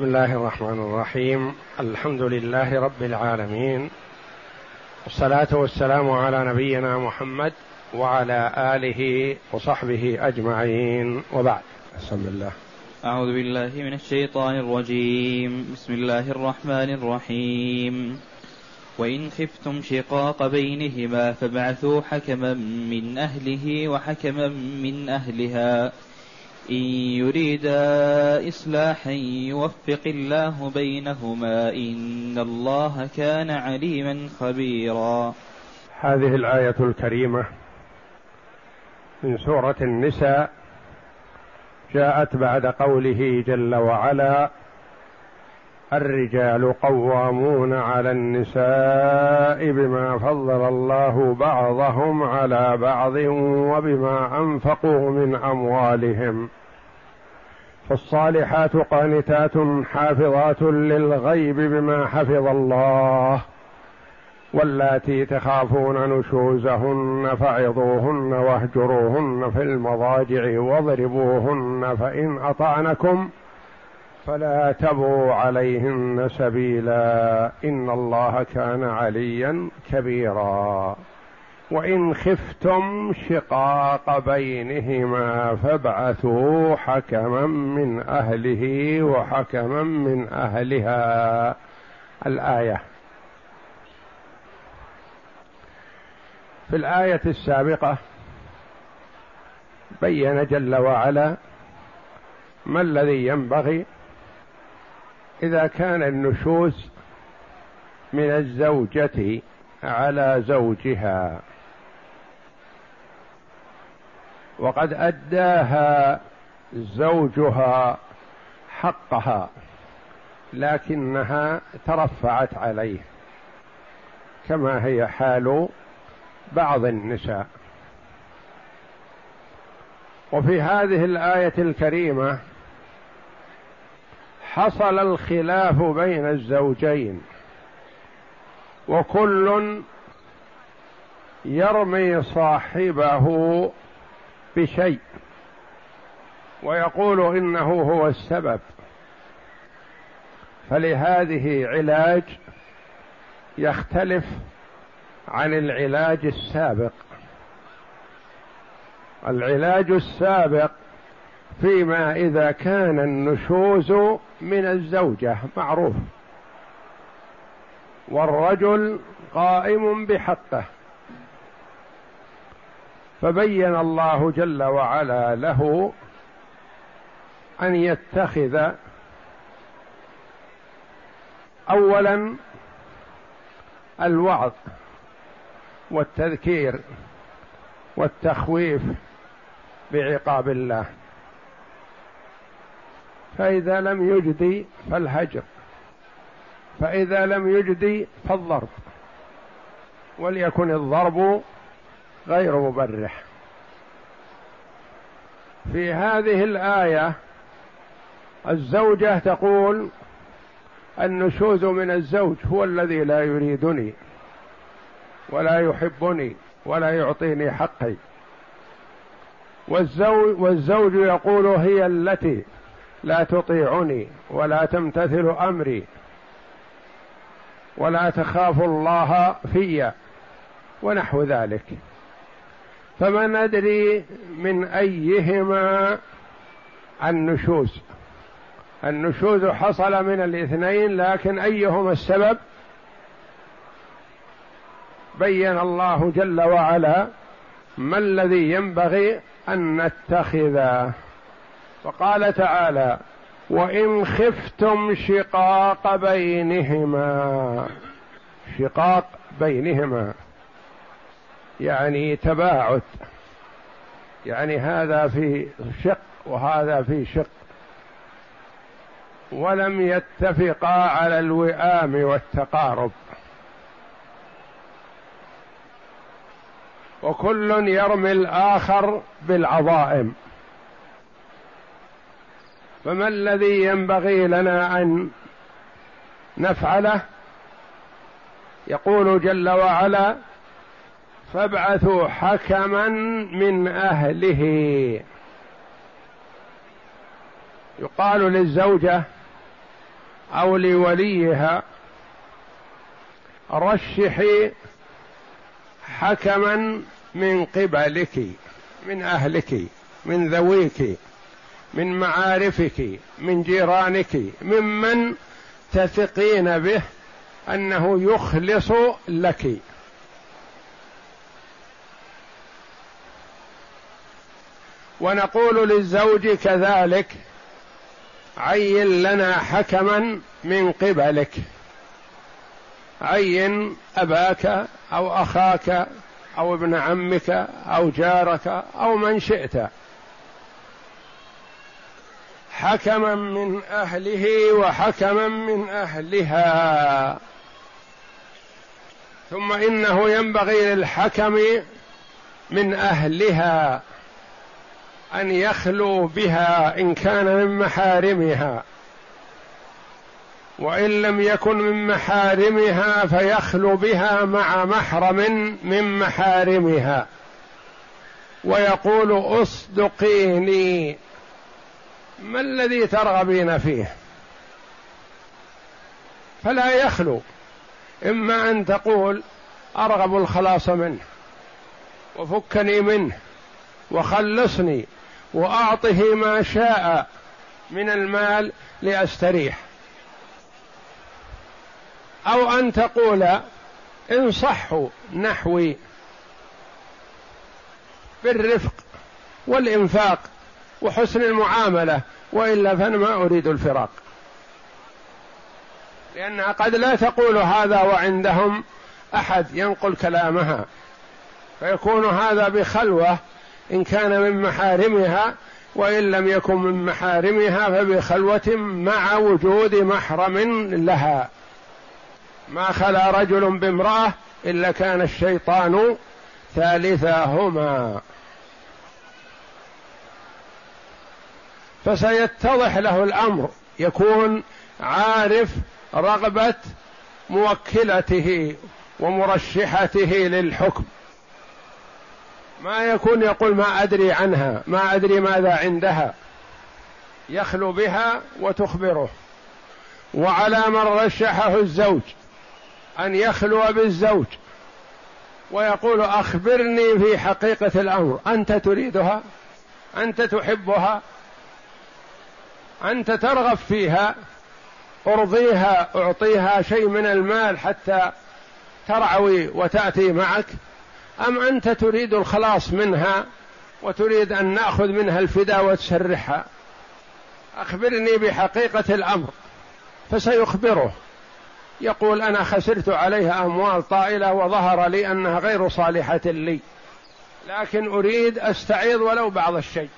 بسم الله الرحمن الرحيم. الحمد لله رب العالمين. والصلاة والسلام على نبينا محمد وعلى آله وصحبه أجمعين. وبعد. بسم الله أعوذ بالله من الشيطان الرجيم. بسم الله الرحمن الرحيم. وإن خفتم شقاق بينهما فابعثوا حكما من أهله وحكما من أهلها. إن يريدا إصلاحا يوفق الله بينهما إن الله كان عليما خبيرا. هذه الآية الكريمة من سورة النساء جاءت بعد قوله جل وعلا الرجال قوامون على النساء بما فضل الله بعضهم على بعض وبما أنفقوا من أموالهم. فالصالحات قانتات حافظات للغيب بما حفظ الله واللاتي تخافون نشوزهن فعظوهن واهجروهن في المضاجع واضربوهن فإن أطعنكم فلا تبغوا عليهن سبيلا. إن الله كان عليا كبيرا. وإن خفتم شقاق بينهما فابعثوا حكما من أهله وحكما من أهلها. الآية. في الآية السابقة بين جل وعلا ما الذي ينبغي إذا كان النشوز من الزوجة على زوجها. وقد أداها زوجها حقها لكنها ترفعت عليه كما هي حال بعض النساء. وفي هذه الآية الكريمة حصل الخلاف بين الزوجين وكل يرمي صاحبه بشيء ويقول إنه هو السبب فلهذه علاج يختلف عن العلاج السابق. العلاج السابق فيما إذا كان النشوز من الزوجة معروف والرجل قائم بحقه. فبين الله جل وعلا له أن يتخذ اولا الوعظ والتذكير والتخويف بعقاب الله. فإذا لم يجدي فالهجر فإذا لم يجدي فالضرب وليكن الضرب غير مبرح. في هذه الآية الزوجة تقول النشوز من الزوج هو الذي لا يريدني ولا يحبني ولا يعطيني حقي. والزوج, والزوج يقول هي التي لا تطيعني ولا تمتثل أمري ولا تخاف الله في ونحو ذلك. فما ندري من أيهما النشوز. النشوز حصل من الاثنين لكن أيهما السبب؟ بين الله جل وعلا ما الذي ينبغي أن نتخذه فقال تعالى وإن خفتم شقاق بينهما. شقاق بينهما. يعني تباعد يعني هذا في شق وهذا في شق. ولم يتفقا على الوئام والتقارب. وكل يرمي الآخر بالعظائم. فما الذي ينبغي لنا أن نفعله؟ يقول جل وعلا فابعثوا حكما من أهله. يقال للزوجة أو لوليها رشحي حكما من قبلك من أهلك من ذويك من معارفك من جيرانك ممن تثقين به أنه يخلص لك. ونقول للزوج كذلك عين لنا حكما من قبلك. عين أباك أو أخاك أو ابن عمك أو جارك أو من شئت. حكما من أهله وحكما من أهلها. ثم إنه ينبغي للحكم من أهلها. أن يخلو بها إن كان من محارمها. وإن لم يكن من محارمها فيخلو بها مع محرم من محارمها. ويقول أصدقيني ما الذي ترغبين فيه؟ فلا يخلو. إما أن تقول أرغب الخلاص منه وفكني منه وخلصني. وأعطه ما شاء من المال لأستريح. أو أن تقول انصحوا نحوي بالرفق والإنفاق وحسن المعاملة وإلا فأنا ما أريد الفراق. لانها قد لا تقول هذا وعندهم أحد ينقل كلامها فيكون هذا بخلوة إن كان من محارمها وإن لم يكن من محارمها فبخلوة مع وجود محرم لها. ما خلا رجل بامرأة إلا كان الشيطان ثالثاهما فسيتضح له الأمر يكون عارف رغبة موكلته ومرشحته للحكم. ما يكون يقول ما أدري عنها ما أدري ماذا عندها. يخلو بها وتخبره. وعلى من رشحه الزوج أن يخلو بالزوج. ويقول أخبرني في حقيقة الأمر. أنت تريدها؟ أنت تحبها؟ أنت ترغب فيها؟ أرضيها أعطيها شيء من المال حتى ترعوي وتأتي معك؟ أم أنت تريد الخلاص منها وتريد أن نأخذ منها الفداء وتسرحها؟ أخبرني بحقيقة الأمر فسيخبره. يقول أنا خسرت عليها أموال طائلة وظهر لي أنها غير صالحة لي لكن أريد أستعيض ولو بعض الشيء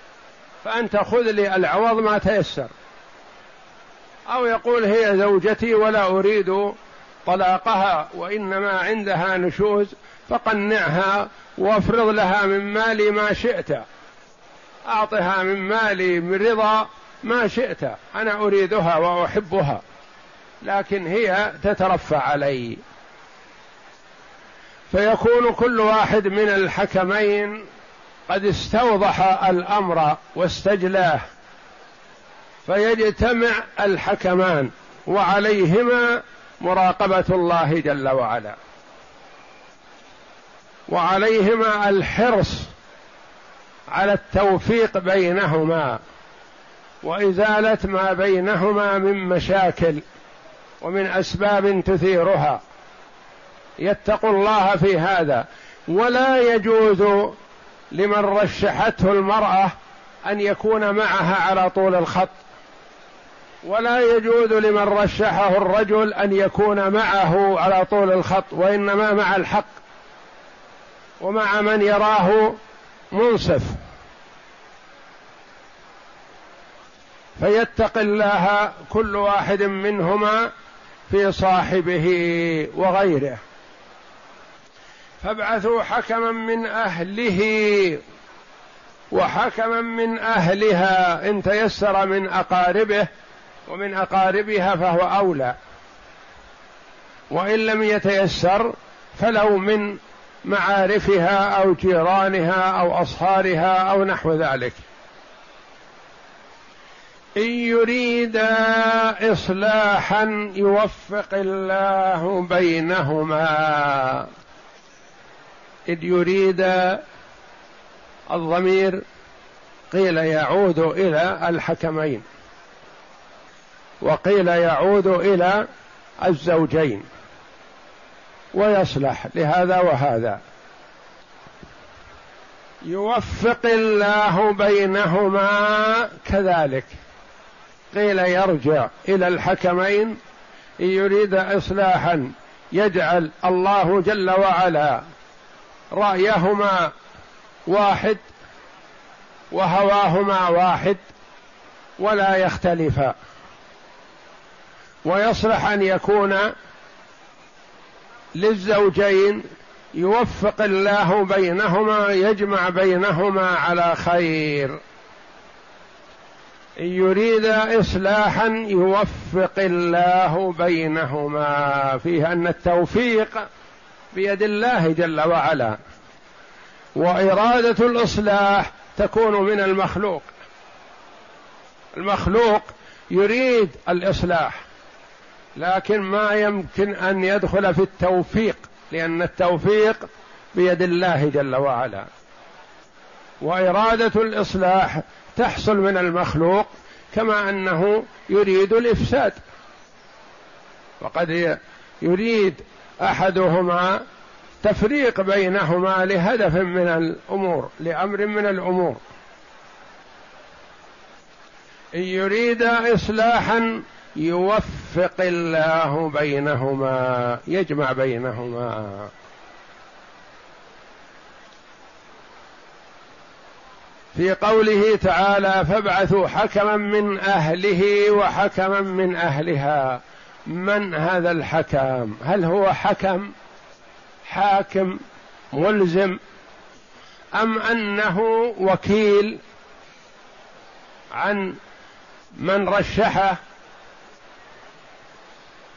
فأنت خذ لي العوض ما تيسر. أو يقول هي زوجتي ولا أريد طلاقها وإنما عندها نشوز فقنعها وافرض لها من مالي ما شئت. أعطها من مالي من رضا ما شئت. أنا أريدها وأحبها. لكن هي تترفع علي. فيكون كل واحد من الحكمين قد استوضح الأمر واستجلاه. فيجتمع الحكمان وعليهما مراقبة الله جل وعلا. وعليهما الحرص على التوفيق بينهما وإزالة ما بينهما من مشاكل ومن أسباب تثيرها. يتقوا الله في هذا. ولا يجوز لمن رشحته المرأة أن يكون معها على طول الخط. ولا يجوز لمن رشحه الرجل أن يكون معه على طول الخط وإنما مع الحق. ومع من يراه منصف. فيتق الله كل واحد منهما في صاحبه وغيره. فابعثوا حكما من أهله وحكما من أهلها إن تيسر من أقاربه ومن أقاربها فهو أولى. وإن لم يتيسر فلو من معارفها أو جيرانها أو أصهارها أو نحو ذلك. إن يريدا اصلاحا يوفق الله بينهما. إذ يريد الضمير قيل يعود إلى الحكمين وقيل يعود إلى الزوجين. ويصلح لهذا وهذا. يوفق الله بينهما. كذلك. قيل يرجع إلى الحكمين. إن يريد اصلاحا يجعل الله جل وعلا رأيهما واحد وهواهما واحد ولا يختلفا. ويصلح أن يكون للزوجين يوفق الله بينهما يجمع بينهما على خير. إن يريد إصلاحا يوفق الله بينهما فيه أن التوفيق بيد الله جل وعلا. وإرادة الإصلاح تكون من المخلوق. المخلوق يريد الإصلاح. لكن ما يمكن أن يدخل في التوفيق لأن التوفيق بيد الله جل وعلا. وإرادة الإصلاح تحصل من المخلوق كما أنه يريد الإفساد. وقد يريد أحدهما تفريق بينهما لهدف من الأمور لأمر من الأمور. إن يريد اصلاحا يوفق الله بينهما يجمع بينهما. في قوله تعالى فابعثوا حكما من أهله وحكما من أهلها. من هذا الحكم؟ هل هو حكم؟ حاكم؟ ملزم؟ أم أنه وكيل عن من رشحه؟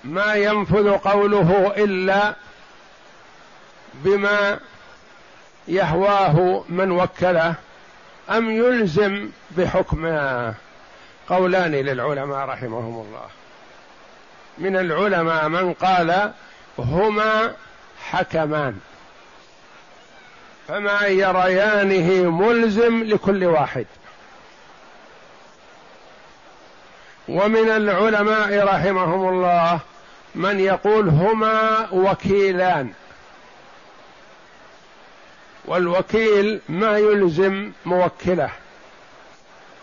ما ينفذ قوله إلا بما يهواه من وكله أم يلزم بحكمه؟ قولان للعلماء رحمهم الله. من العلماء من قال هما حكمان فما يريانه ملزم لكل واحد. ومن العلماء رحمهم الله من يقول هما وكيلان. والوكيل ما يلزم موكله.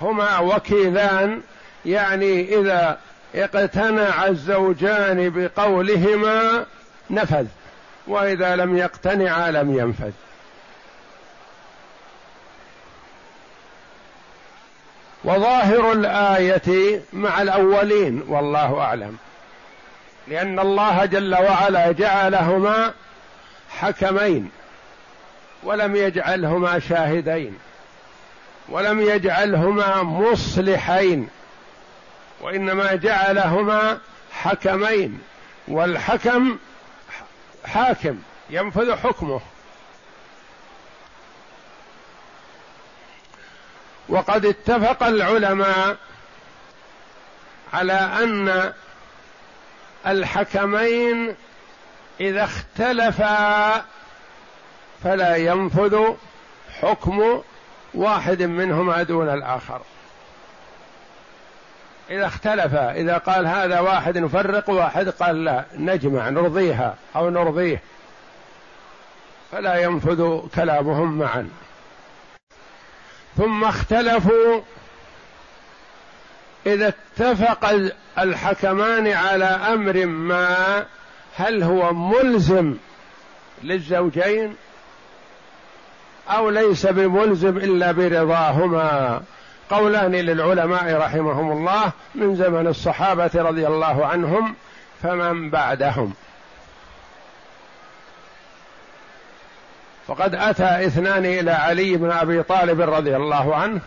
هما وكيلان يعني إذا اقتنع الزوجان بقولهما نفذ وإذا لم يقتنعا لم ينفذ. وظاهر الآية مع الأولين والله أعلم. لأن الله جل وعلا جعلهما حكمين ولم يجعلهما شاهدين ولم يجعلهما مصلحين وإنما جعلهما حكمين والحكم حاكم ينفذ حكمه. وقد اتفق العلماء على أن الحكمين إذا اختلفا فلا ينفذ حكم واحد منهما دون الآخر. إذا اختلفا إذا قال هذا واحد نفرق واحد قال لا نجمع نرضيها أو نرضيه. فلا ينفذ كلامهم معا. ثم اختلفوا إذا اتفق الحكمان على أمر ما هل هو ملزم للزوجين أو ليس بملزم إلا برضاهما؟ قولان للعلماء رحمهم الله من زمن الصحابة رضي الله عنهم فمن بعدهم. وقد أتى اثنان إلى علي بن أبي طالب رضي الله عنه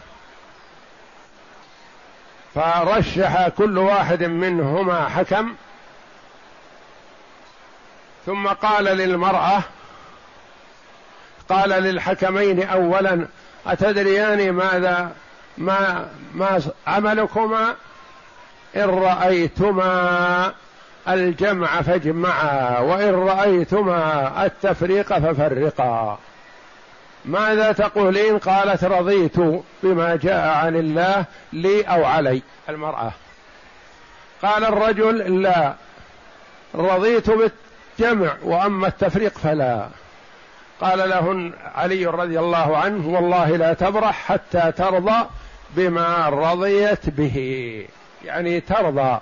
فرشح كل واحد منهما حكم ثم قال للمرأة قال للحكمين اولا اتدريان ماذا ما ما عملكما؟ إن رأيتما الجمع فاجمعا وإن رأيتما التفريق ففرقا. ماذا تقولين قالت رضيت بما جاء عن الله لي أو علي؟ المرأة. قال الرجل لا. رضيت بالجمع وأما التفريق فلا. قال له علي رضي الله عنه والله لا تبرح حتى ترضى بما رضيت به. يعني ترضى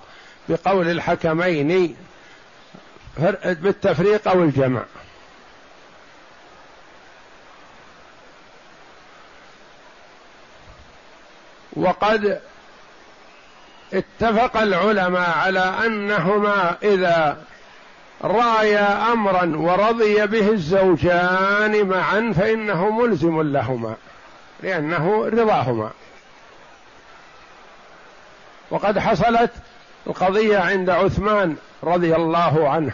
بقول الحكمين بالتفريق أو الجمع. وقد اتفق العلماء على أنهما إذا رأيا أمرا ورضي به الزوجان معا فإنه ملزم لهما لأنه رضاهما. وقد حصلت القضية عند عثمان رضي الله عنه.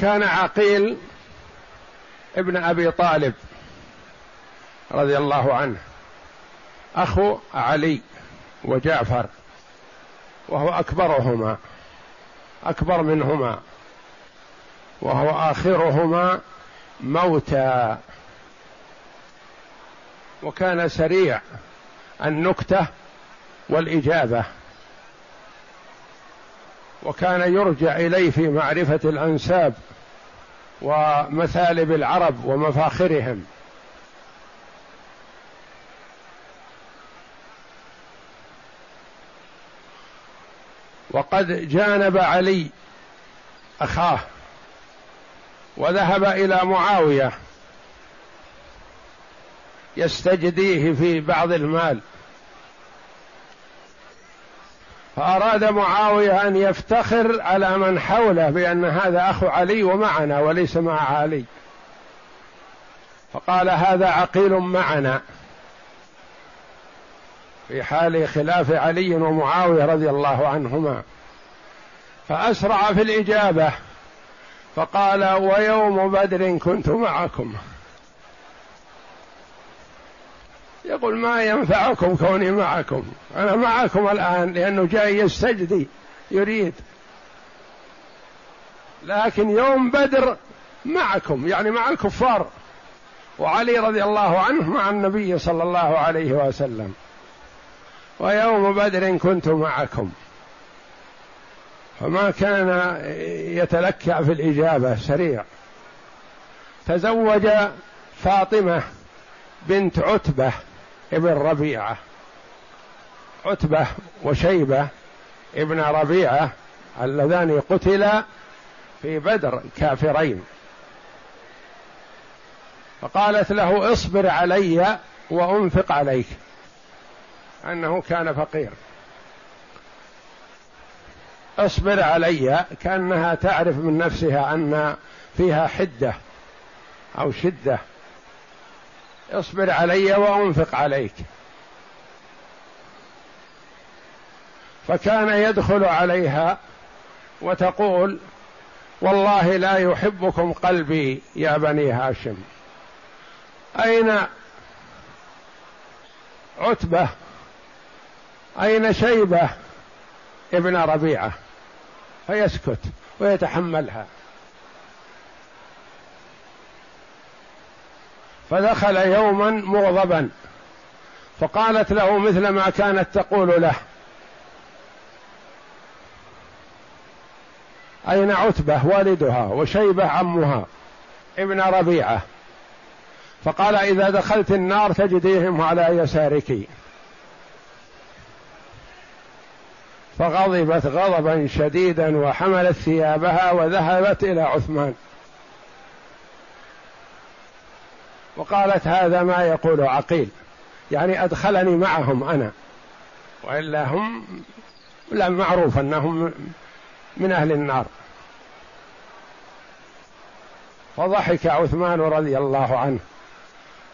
كان عقيل ابن أبي طالب رضي الله عنه. أخو علي وجعفر وهو أكبرهما أكبر منهما وهو آخرهما موتى. وكان سريع النكتة والإجابة. وكان يرجع إليه في معرفة الأنساب. ومثالب العرب ومفاخرهم. وقد جانب علي أخاه وذهب إلى معاوية يستجديه في بعض المال. فأراد معاوية أن يفتخر على من حوله بأن هذا أخو علي ومعنا وليس مع علي. فقال هذا عقيل معنا. في حال خلاف علي ومعاوية رضي الله عنهما. فأسرع في الإجابة. فقال ويوم بدر كنت معكم. يقول ما ينفعكم كوني معكم. أنا معكم الآن لأنه جاي يستجدي يريد. لكن يوم بدر معكم يعني مع الكفار. وعلي رضي الله عنه مع النبي صلى الله عليه وسلم. ويوم بدر كنت معكم. فما كان يتلكع في الإجابة سريع. تزوج فاطمة بنت عتبة. ابن ربيعة عتبة وشيبة ابن ربيعة اللذان قتلا في بدر كافرين. فقالت له اصبر علي وانفق عليك أنه كان فقير. اصبر علي كأنها تعرف من نفسها أن فيها حدة أو شدة. اصبر علي وأنفق عليك. فكان يدخل عليها وتقول والله لا يحبكم قلبي يا بني هاشم. أين عتبة؟ أين شيبة ابن ربيعة؟ فيسكت ويتحملها. فدخل يوما مغضبا فقالت له مثل ما كانت تقول له. أين عتبة والدها وشيبة عمها ابن ربيعة؟ فقال إذا دخلت النار تجديهم على يسارك. فغضبت غضبا شديدا وحملت ثيابها وذهبت إلى عثمان. وقالت هذا ما يقول عقيل. يعني أدخلني معهم أنا. وإلا هم لا معروف أنهم من أهل النار. فضحك عثمان رضي الله عنه.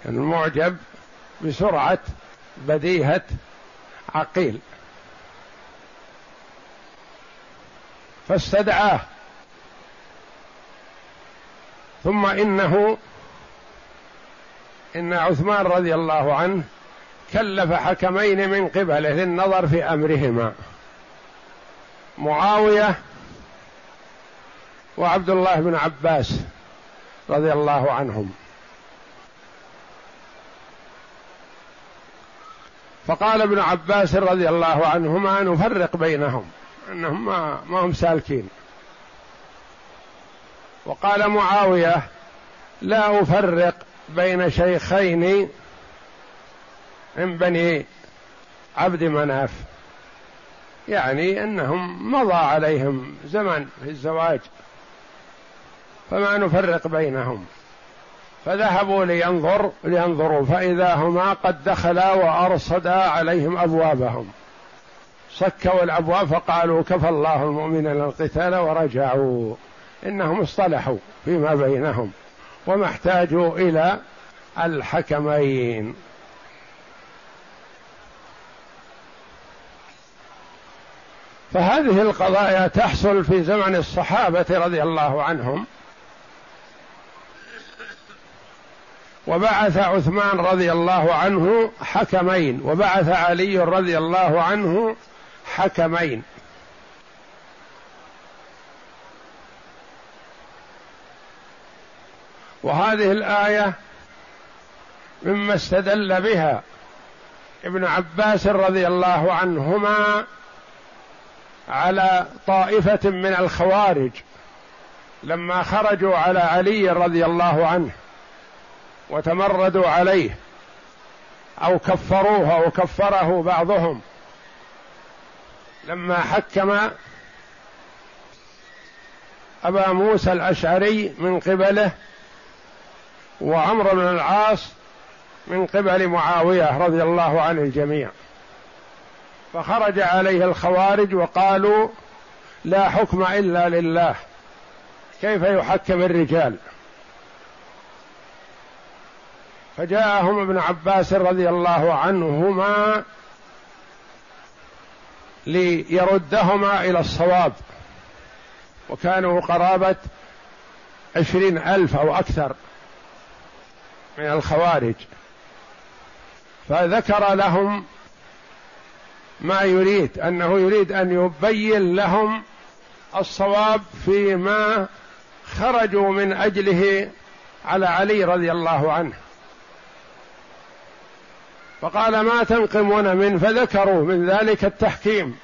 كان معجب بسرعة بديهة عقيل. فاستدعاه. ثم إنه إن عثمان رضي الله عنه كلف حكمين من قبله للنظر في أمرهما. معاوية وعبد الله بن عباس رضي الله عنهم. فقال ابن عباس رضي الله عنهما نفرق بينهم أنهم ما, هم سالكين. وقال معاوية لا أفرق بين شيخين من بني عبد مناف. يعني أنهم مضى عليهم زمن في الزواج. فما نفرق بينهم. فذهبوا لينظر لينظروا. فإذا هما قد دخلا وأرصدا عليهم أبوابهم. سكوا الأبواب فقالوا كفى الله المؤمنين القتال ورجعوا. إنهم اصطلحوا فيما بينهم. وما احتاجوا إلى الحكمين. فهذه القضايا تحصل في زمن الصحابة رضي الله عنهم. وبعث عثمان رضي الله عنه حكمين وبعث علي رضي الله عنه حكمين. وهذه الآية مما استدل بها ابن عباس رضي الله عنهما على طائفة من الخوارج لما خرجوا على علي رضي الله عنه وتمردوا عليه أو كفروه أو كفره بعضهم لما حكم أبا موسى الأشعري من قبله وعمرو بن العاص من قبل معاوية رضي الله عن الجميع. فخرج عليه الخوارج وقالوا لا حكم إلا لله. كيف يحكم الرجال؟ فجاءهم ابن عباس رضي الله عنهما ليردهما إلى الصواب. وكانوا قرابة عشرين ألف أو أكثر. من الخوارج. فذكر لهم ما يريد أنه يريد أن يبين لهم الصواب فيما خرجوا من أجله على علي رضي الله عنه. فقال ما تنقمون منه فذكروا من ذلك التحكيم.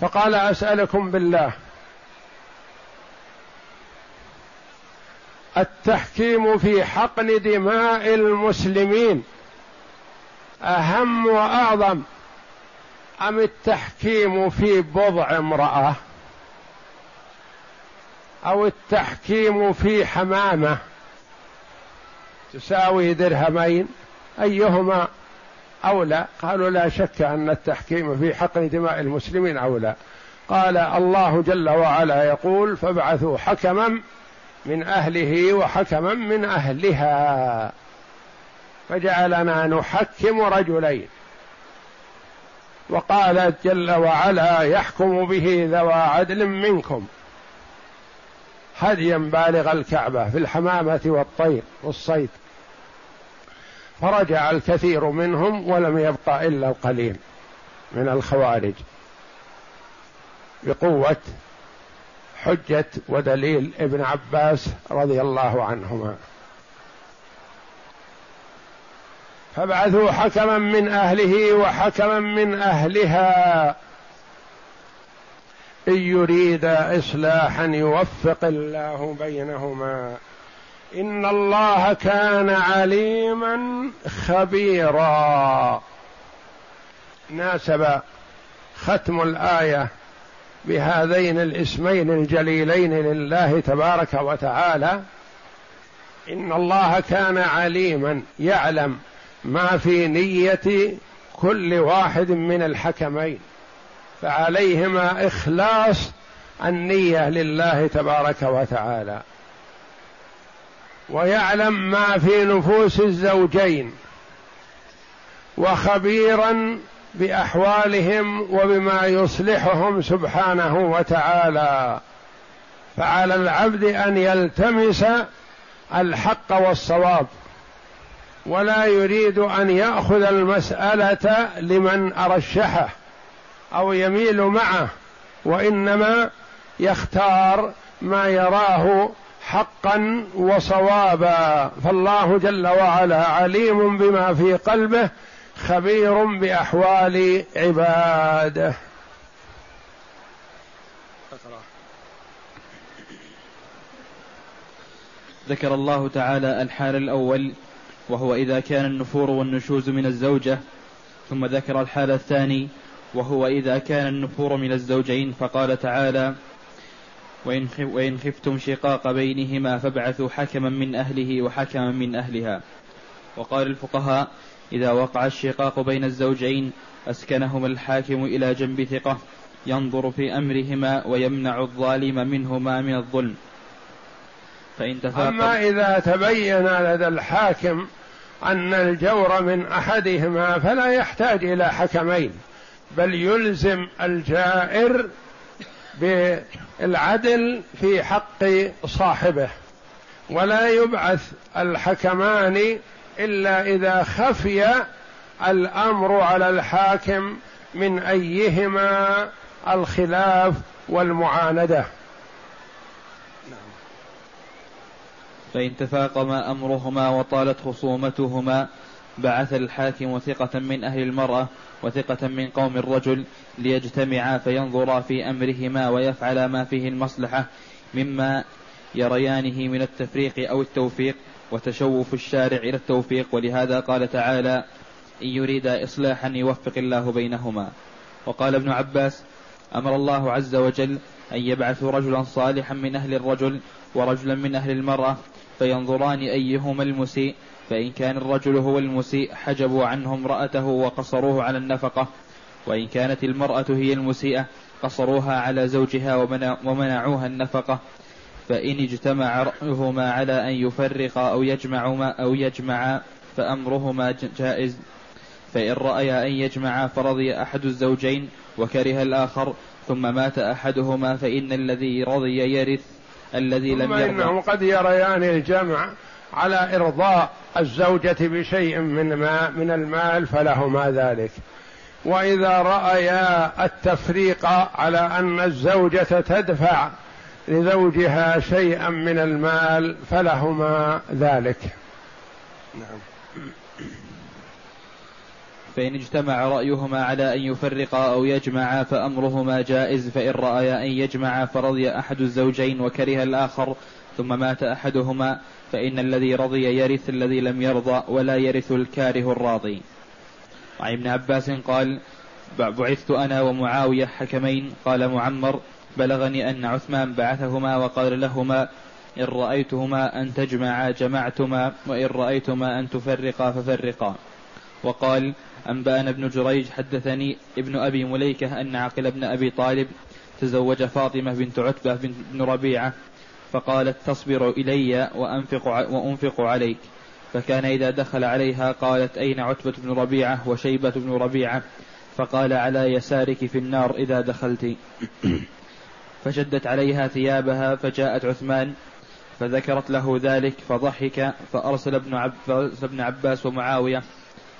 فقال أسألكم بالله. التحكيم في حقن دماء المسلمين. أهم وأعظم أم التحكيم في بضع امرأة؟ أو التحكيم في حمامة؟ تساوي درهمين أيهما أولى قالوا لا شك أن التحكيم في حقن دماء المسلمين أولى قال الله جل وعلا يقول فابعثوا حكما من أهله وحكما من أهلها. فجعلنا نحكم رجلين. وقال جل وعلا يحكم به ذوى عدل منكم. هديا بالغ الكعبة في الحمامة والطير والصيد. فرجع الكثير منهم ولم يبقى إلا القليل من الخوارج. بقوة حجة ودليل ابن عباس رضي الله عنهما. فابعثوا حكما من أهله وحكما من أهلها إن يريد إصلاحا يوفق الله بينهما. إن الله كان عليما خبيرا. ناسب ختم الآية بهذين الاسمين الجليلين لله تبارك وتعالى إن الله كان عليما يعلم ما في نية كل واحد من الحكمين فعليهما إخلاص النية لله تبارك وتعالى. ويعلم ما في نفوس الزوجين وخبيرا بأحوالهم وبما يصلحهم سبحانه وتعالى. فعلى العبد أن يلتمس الحق والصواب ولا يريد أن يأخذ المسألة لمن أرشحه أو يميل معه وإنما يختار ما يراه حقا وصوابا. فالله جل وعلا عليم بما في قلبه خبير بأحوال عباده. ذكر الله تعالى الحال الأول وهو إذا كان النفور والنشوز من الزوجة ثم ذكر الحال الثاني وهو إذا كان النفور من الزوجين فقال تعالى وإن, وإن خفتم شقاق بينهما فابعثوا حكما من أهله وحكما من أهلها وقال الفقهاء إذا وقع الشقاق بين الزوجين أسكنهما الحاكم إلى جنب ثقة ينظر في أمرهما ويمنع الظالم منهما من الظلم. فإن تفاقم أما إذا تبين لدى الحاكم أن الجور من أحدهما فلا يحتاج إلى حكمين بل يلزم الجائر بالعدل في حق صاحبه ولا يبعث الحكمان إلا إذا خفي الأمر على الحاكم من أيهما الخلاف والمعاندة. فإن تفاقم أمرهما وطالت خصومتهما بعث الحاكم ثقة من أهل المرأة وثقة من قوم الرجل ليجتمعا فينظرا في أمرهما ويفعلا ما فيه المصلحة مما يريانه من التفريق أو التوفيق وتشوف الشارع إلى التوفيق. ولهذا قال تعالى إن يريد إصلاحا يوفق الله بينهما. وقال ابن عباس أمر الله عز وجل أن يبعثوا رجلا صالحا من أهل الرجل ورجلا من أهل المرأة فينظران أيهما المسيء. فإن كان الرجل هو المسيء حجبوا عنه امرأته وقصروه على النفقة. وإن كانت المرأة هي المسيئة قصروها على زوجها ومنعوها النفقة. فإن اجتمع رأيهما على أن يفرقا أو يجمعهما أو يجمعا فأمرهما جائز. فإن رأيا أن يجمعا فرضي أحد الزوجين وكره الآخر ثم مات أحدهما فإن الذي رضي يرث الذي لم يرضى. إنهم قد يريان الجمع على إرضاء الزوجة بشيء من ما من المال فلهما ذلك. وإذا رأيا التفريق على أن الزوجة تدفع لزوجها شيئا من المال فلهما ذلك. نعم. فإن اجتمع رأيهما على أن يفرقا أو يجمعا فأمرهما جائز فإن رأيا أن يجمعا فرضي أحد الزوجين وكره الآخر ثم مات أحدهما فإن الذي رضي يرث الذي لم يرضى ولا يرث الكاره الراضي. وعن ابن عباس قال بعثت أنا ومعاوية حكمين قال معمر بلغني أن عثمان بعثهما وقال لهما إن رأيتهما أن تجمعا جمعتما وإن رأيتما أن تفرقا ففرقا. وقال أنبأنا ابن جريج حدثني ابن أبي مليكة أن عقل بن أبي طالب تزوج فاطمة بنت عتبة بن ربيعة فقالت تصبر إلي وأنفق, وأنفق عليك. فكان إذا دخل عليها قالت أين عتبة بن ربيعة وشيبة بن ربيعة؟ فقال على يسارك في النار إذا دخلت. فشدت عليها ثيابها فجاءت عثمان فذكرت له ذلك فضحك فأرسل ابن, عب ابن عباس ومعاوية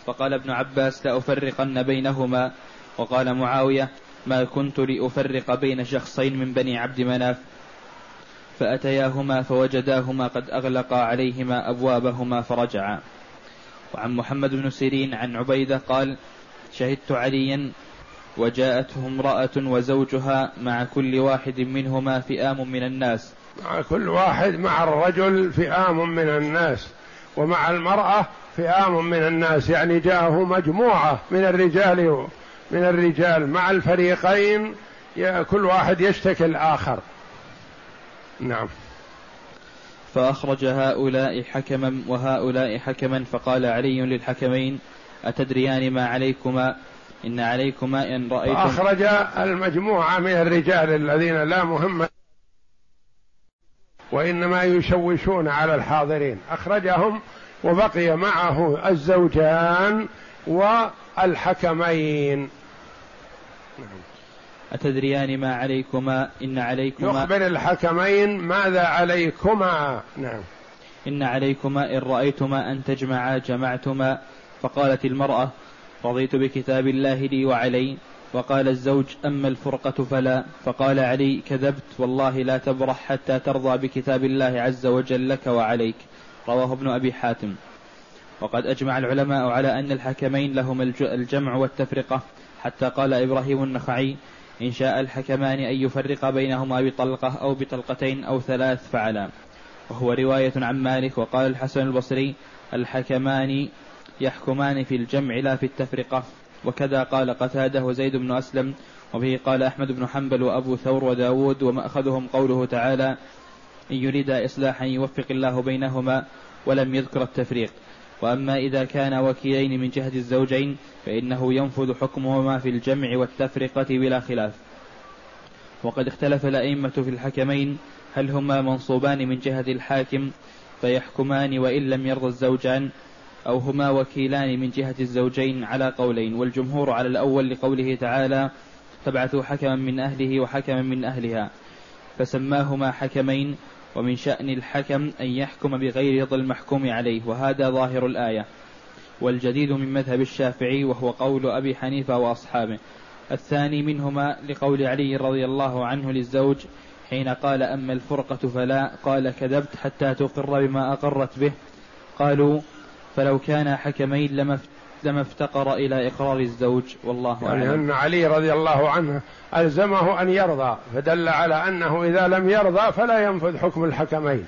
فقال ابن عباس لأفرقن بينهما وقال معاوية ما كنت لأفرق بين شخصين من بني عبد مناف. فأتياهما فوجداهما قد أغلقا عليهما أبوابهما فرجعا. وعن محمد بن سيرين عن عبيدة قال شهدت عليا وجاءته امرأة وزوجها مع كل واحد منهما فئام من الناس. مع كل واحد مع الرجل فئام من الناس ومع المرأة فئام من الناس يعني جاءه مجموعة من الرجال من الرجال مع الفريقين كل واحد يشتكي الآخر. نعم. فأخرج هؤلاء حكما وهؤلاء حكما فقال علي للحكمين أتدريان ما عليكما؟ إن عليكما إن رأيتم. أخرج المجموعة من الرجال الذين لا مهم وإنما يشوشون على الحاضرين. أخرجهم وبقي معه الزوجان والحكمين. أتدريان ما عليكما؟ إن عليكما يخبر الحكمين ماذا عليكما. نعم. إن عليكما إن رأيتما أن تجمعا جمعتما. فقالت المرأة رضيت بكتاب الله لي وعلي. وقال الزوج أما الفرقة فلا. فقال علي كذبت. والله لا تبرح حتى ترضى بكتاب الله عز وجل لك وعليك. رواه ابن أبي حاتم. وقد أجمع العلماء على أن الحكمين لهما الجمع والتفرقة. حتى قال إبراهيم النخعي إن شاء الحكمان أن يفرق بينهما بطلقة أو بطلقتين أو ثلاث فعلا. وهو رواية عن مالك. وقال الحسن البصري الحكمان يحكمان في الجمع لا في التفرقة. وكذا قال قتادة وزيد بن أسلم وبه قال أحمد بن حنبل وأبو ثور وداود ومأخذهم قوله تعالى إن يريد إصلاحا يوفق الله بينهما ولم يذكر التفريق. وأما إذا كان وكيلين من جهة الزوجين فإنه ينفذ حكمهما في الجمع والتفرقة بلا خلاف. وقد اختلف الأئمة في الحكمين هل هما منصوبان من جهة الحاكم؟ فيحكمان وإن لم يرضى الزوجان أو هما وكيلان من جهة الزوجين على قولين والجمهور على الأول لقوله تعالى فابعثوا حكما من أهله وحكما من أهلها فسماهما حكمين ومن شأن الحكم أن يحكم بغير رضا المحكوم عليه وهذا ظاهر الآية. والجديد من مذهب الشافعي وهو قول أبي حنيفة وأصحابه. الثاني منهما لقول علي رضي الله عنه للزوج حين قال أما الفرقة فلا قال كذبت حتى تقر بما أقرت به قالوا فلو كان حكمين لما لما افتقر إلى إقرار الزوج والله يعني أعلم. أن علي رضي الله عنه ألزمه أن يرضى فدل على أنه إذا لم يرضى فلا ينفذ حكم الحكمين.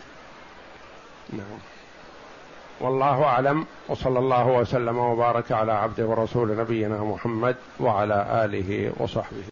نعم. والله أعلم وصلى الله وسلم وبارك على عبده ورسول نبينا محمد وعلى آله وصحبه.